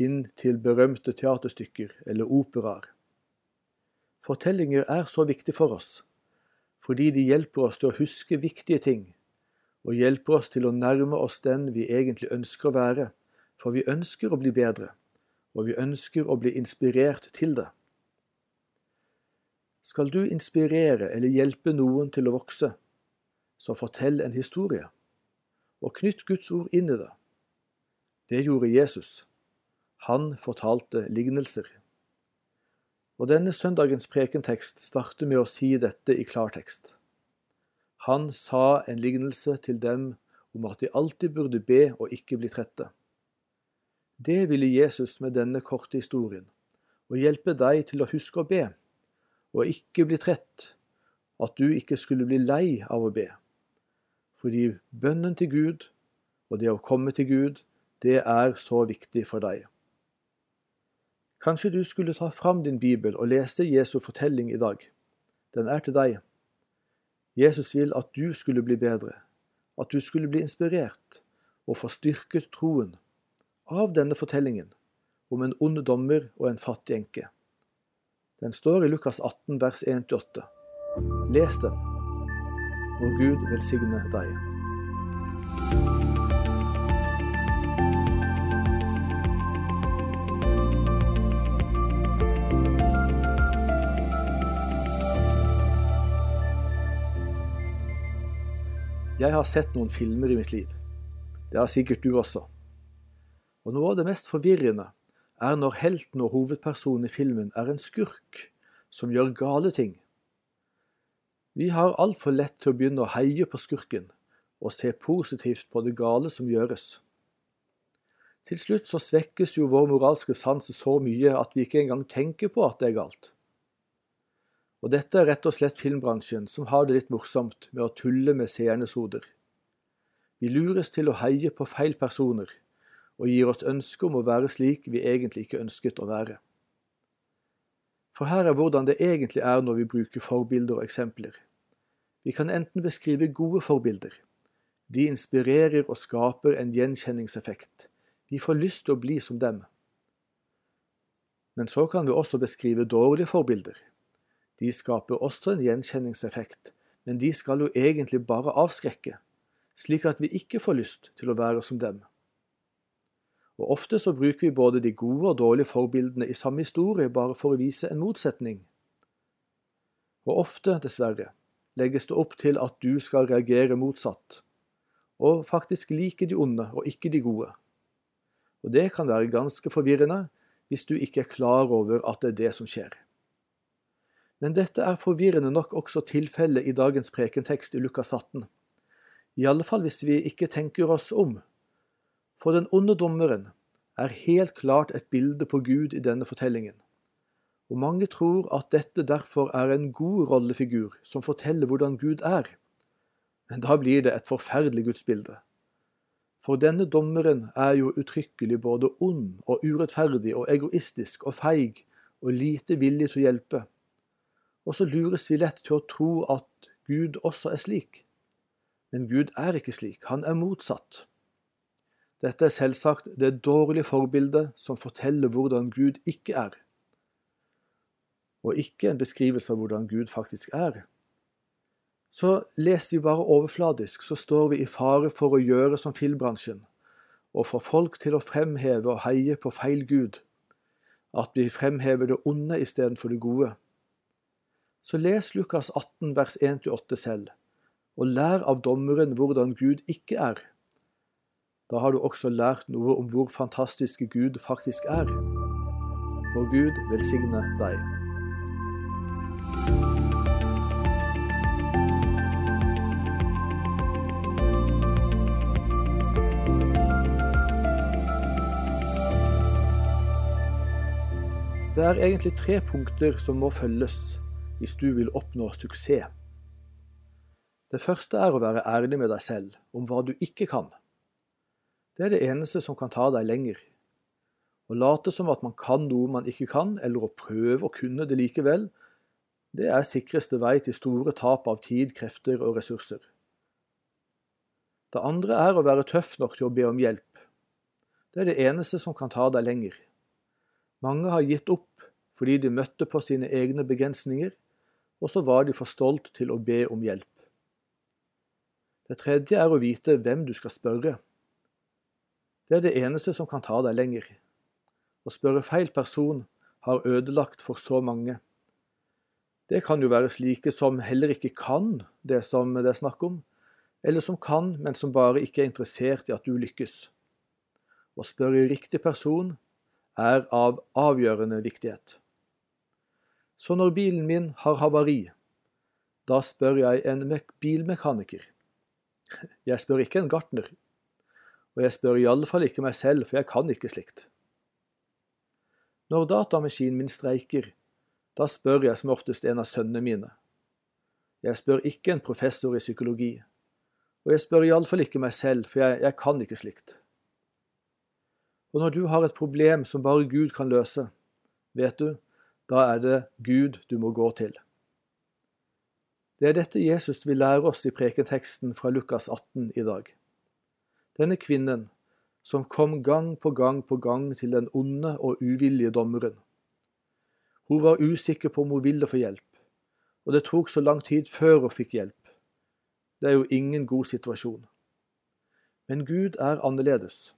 inn til berømte teaterstykker eller operaer. Fortellinger er så viktig for oss, fordi de hjelper oss til å huske viktige ting, og hjelper oss til å nærme oss den vi egentlig ønsker å være, for vi ønsker å bli bedre og vi ønsker å bli inspirert til det. Skal du inspirere eller hjelpe noen til å vokse, så fortell en historie, og knytt Guds ord inn i det. Det gjorde Jesus. Han fortalte lignelser. Og denne søndagens prekentekst starter med å si dette i klartekst. Han sa en lignelse til dem om at de alltid burde be og ikke bli trette. Det ville Jesus med denne korte historien, å hjelpe deg til å huske å be, og ikke bli trett, at du ikke skulle bli lei av å be. Fordi bønnen til Gud og det å komme til Gud, det er så viktig for deg. Kanskje du skulle ta fram din bibel og lese Jesu fortelling i dag. Den er til deg. Jesus vil at du skulle bli bedre, at du skulle bli inspirert og få styrket troen av denne fortellingen om en ond dommer og en fattig enke. Den står i Lukas 18 vers 1-8. Les den, og Gud velsigne deg. Jeg har sett noen filmer i mitt liv. Det har sikkert du også. Og noe av det mest forvirrende er når helten og hovedpersonen i filmen er en skurk som gjør gale ting. Vi har altfor lett til å begynne å heie på skurken og se positivt på det gale som gjøres. Til slutt så svekkes jo vår moralske sans så mye at vi ikke engang tenker på at det er galt. Og dette er rett og slett filmbransjen som har det litt morsomt med å tulle med seernes hoder. Vi lures til å heie på feil personer, og gir oss ønske om å være slik vi egentlig ikke ønsket å være. For her er hvordan det egentlig er når vi bruker forbilder og eksempler. Vi kan enten beskrive gode forbilder. De inspirerer og skaper en gjenkjenningseffekt. Vi får lyst til å bli som dem. Men så kan vi også beskrive dårlige forbilder. De skaper også en gjenkjenningseffekt, men de skal jo egentlig bare avskrekke, slik at vi ikke får lyst til å være som dem. Og Ofte så bruker vi både de gode og dårlige forbildene i samme historie bare for å vise en motsetning. Og ofte, dessverre, legges det opp til at du skal reagere motsatt, og faktisk like de onde og ikke de gode. Og det kan være ganske forvirrende hvis du ikke er klar over at det er det som skjer. Men dette er forvirrende nok også tilfellet i dagens prekentekst i Lukas 18. I alle fall hvis vi ikke tenker oss om. For den onde dommeren er helt klart et bilde på Gud i denne fortellingen. Og mange tror at dette derfor er en god rollefigur som forteller hvordan Gud er. Men da blir det et forferdelig gudsbilde. For denne dommeren er jo uttrykkelig både ond og urettferdig og egoistisk og feig og lite villig til å hjelpe. Og så lures vi lett til å tro at Gud også er slik. Men Gud er ikke slik, han er motsatt. Dette er selvsagt det dårlige forbildet som forteller hvordan Gud ikke er, og ikke en beskrivelse av hvordan Gud faktisk er. Så leser vi bare overfladisk, så står vi i fare for å gjøre som filmbransjen, og få folk til å fremheve og heie på feil Gud, at vi fremhever det onde istedenfor det gode. Så les Lukas 18 vers 1-8 selv, og lær av dommeren hvordan Gud ikke er. Da har du også lært noe om hvor fantastiske Gud faktisk er. Må Gud velsigne deg. Det er egentlig tre punkter som må følges hvis du vil oppnå suksess. Det første er å være ærlig med deg selv om hva du ikke kan. Det er det eneste som kan ta deg lenger. Å late som at man kan noe man ikke kan, eller å prøve å kunne det likevel, det er sikreste vei til store tap av tid, krefter og ressurser. Det andre er å være tøff nok til å be om hjelp. Det er det eneste som kan ta deg lenger. Mange har gitt opp fordi de møtte på sine egne begrensninger, og så var de for stolt til å be om hjelp. Det tredje er å vite hvem du skal spørre. Det er det eneste som kan ta deg lenger. Å spørre feil person har ødelagt for så mange. Det kan jo være slike som heller ikke kan det som det er snakk om, eller som kan, men som bare ikke er interessert i at du lykkes. Å spørre riktig person er av avgjørende viktighet. Så når bilen min har havari, da spør jeg en bilmekaniker. Jeg spør ikke en gartner, og jeg spør i alle fall ikke meg selv, for jeg kan ikke slikt. Når datamaskinen min streiker, da spør jeg som oftest en av sønnene mine. Jeg spør ikke en professor i psykologi, og jeg spør iallfall ikke meg selv, for jeg, jeg kan ikke slikt. Og når du har et problem som bare Gud kan løse, vet du, da er det Gud du må gå til. Det er dette Jesus vil lære oss i prekenteksten fra Lukas 18 i dag. Denne kvinnen som kom gang på gang på gang til den onde og uvillige dommeren. Hun var usikker på om hun ville få hjelp, og det tok så lang tid før hun fikk hjelp. Det er jo ingen god situasjon. Men Gud er annerledes.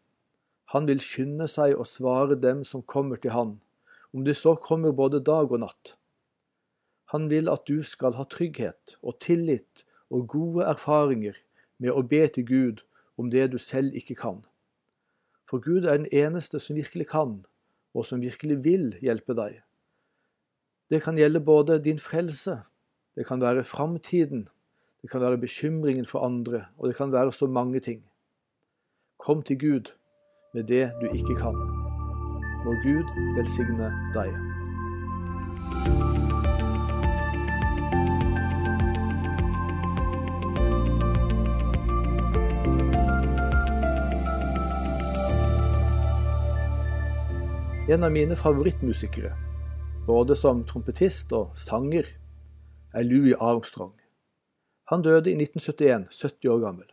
Han vil skynde seg å svare dem som kommer til han, om de så kommer både dag og natt. Han vil at du skal ha trygghet og tillit og gode erfaringer med å be til Gud om det du selv ikke kan. For Gud er den eneste som virkelig kan, og som virkelig vil hjelpe deg. Det kan gjelde både din frelse, det kan være framtiden, det kan være bekymringen for andre, og det kan være så mange ting. Kom til Gud med det du ikke kan. Må Gud velsigne deg. En av mine favorittmusikere, både som trompetist og sanger, er Louis Armstrong. Han døde i 1971, 70 år gammel.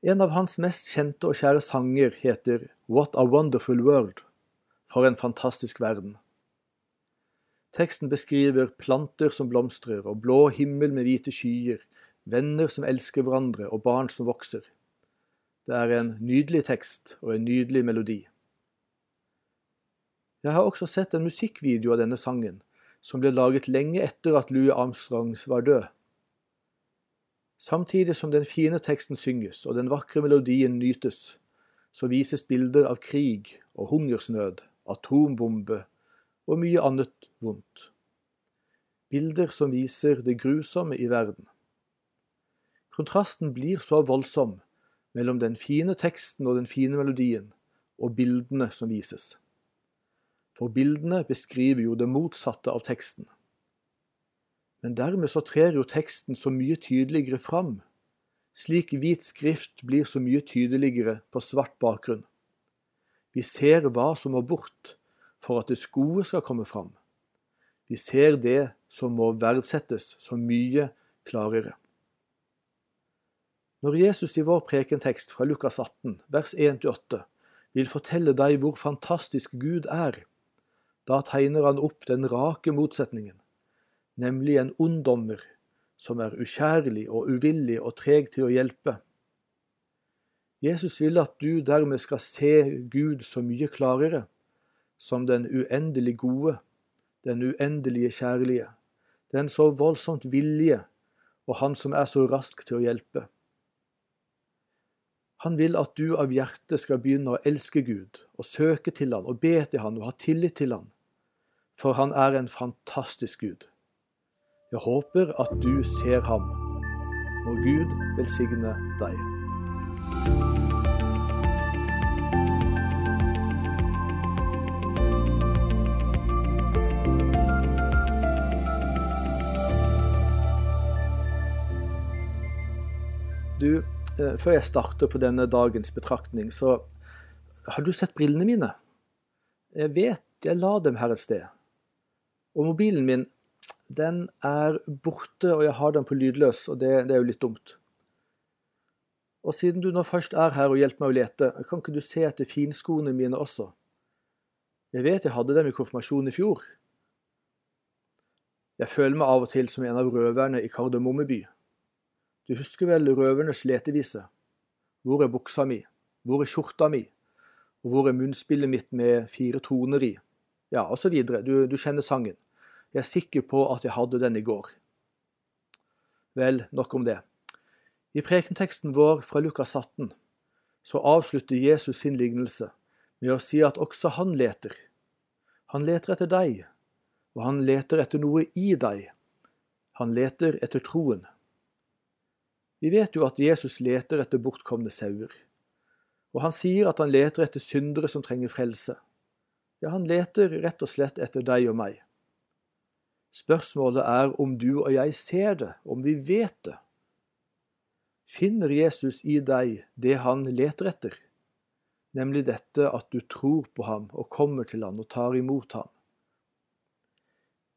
En av hans mest kjente og kjære sanger heter What a Wonderful World. For en fantastisk verden. Teksten beskriver planter som blomstrer, og blå himmel med hvite skyer, venner som elsker hverandre, og barn som vokser. Det er en nydelig tekst og en nydelig melodi. Jeg har også sett en musikkvideo av denne sangen, som ble laget lenge etter at Louis Armstrong var død. Samtidig som den fine teksten synges og den vakre melodien nytes, så vises bilder av krig og hungersnød, atombombe og mye annet vondt. Bilder som viser det grusomme i verden. Kontrasten blir så voldsom mellom den fine teksten og den fine melodien, og bildene som vises. For bildene beskriver jo det motsatte av teksten. Men dermed så trer jo teksten så mye tydeligere fram. Slik hvit skrift blir så mye tydeligere på svart bakgrunn. Vi ser hva som må bort for at det gode skal komme fram. Vi ser det som må verdsettes så mye klarere. Når Jesus i vår prekentekst fra Lukas 18, vers 1-8, vil fortelle deg hvor fantastisk Gud er, da tegner han opp den rake motsetningen nemlig en onddommer som er ukjærlig og uvillig og treg til å hjelpe. Jesus vil at du dermed skal se Gud så mye klarere, som den uendelig gode, den uendelige kjærlige, den så voldsomt villige, og Han som er så rask til å hjelpe. Han vil at du av hjertet skal begynne å elske Gud, og søke til Han og be til Han og ha tillit til Han, for Han er en fantastisk Gud. Jeg håper at du ser ham. Må Gud velsigne deg. Du, eh, før jeg starter på denne dagens betraktning, så har du sett brillene mine? Jeg vet jeg la dem her et sted. Og mobilen min den er borte, og jeg har den på lydløs, og det, det, er jo litt dumt. Og siden du nå først er her og hjelper meg å lete, kan ikke du se etter finskoene mine også? Jeg vet jeg hadde dem i konfirmasjonen i fjor. Jeg føler meg av og til som en av røverne i Kardemommeby. Du husker vel røvernes letevise? Hvor er buksa mi? Hvor er skjorta mi? Og hvor er munnspillet mitt med fire toner i? Ja, og så videre. Du, du kjenner sangen. Jeg er sikker på at jeg hadde den i går. Vel, nok om det. I prekenteksten vår fra Lukas 18 så avslutter Jesus sin lignelse med å si at også han leter. Han leter etter deg, og han leter etter noe i deg. Han leter etter troen. Vi vet jo at Jesus leter etter bortkomne sauer. Og han sier at han leter etter syndere som trenger frelse. Ja, han leter rett og slett etter deg og meg. Spørsmålet er om du og jeg ser det, om vi vet det. Finner Jesus i deg det han leter etter, nemlig dette at du tror på ham og kommer til ham og tar imot ham?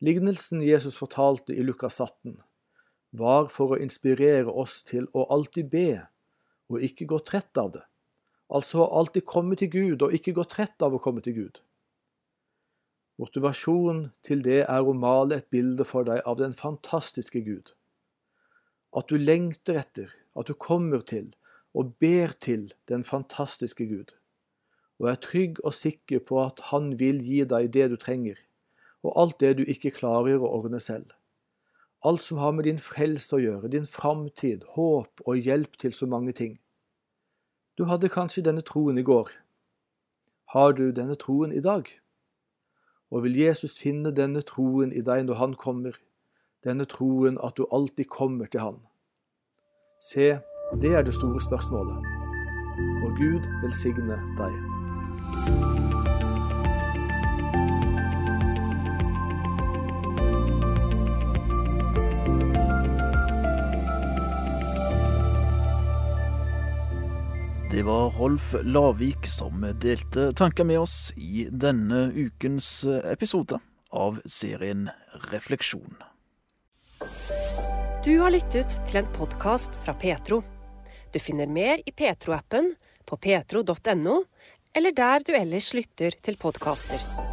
Lignelsen Jesus fortalte i Lukas 18, var for å inspirere oss til å alltid be og ikke gå trett av det, altså alltid komme til Gud og ikke gå trett av å komme til Gud. Motivasjonen til det er å male et bilde for deg av den fantastiske Gud. At du lengter etter, at du kommer til og ber til den fantastiske Gud, og er trygg og sikker på at Han vil gi deg det du trenger, og alt det du ikke klarer å ordne selv. Alt som har med din frelse å gjøre, din framtid, håp og hjelp til så mange ting. Du hadde kanskje denne troen i går. Har du denne troen i dag? Og vil Jesus finne denne troen i deg når han kommer, denne troen at du alltid kommer til han? Se, det er det store spørsmålet. Og Gud velsigne deg. Det var Rolf Lavik som delte tanker med oss i denne ukens episode av serien Refleksjon. Du har lyttet til en podkast fra Petro. Du finner mer i Petro-appen, på petro.no, eller der du ellers lytter til podkaster.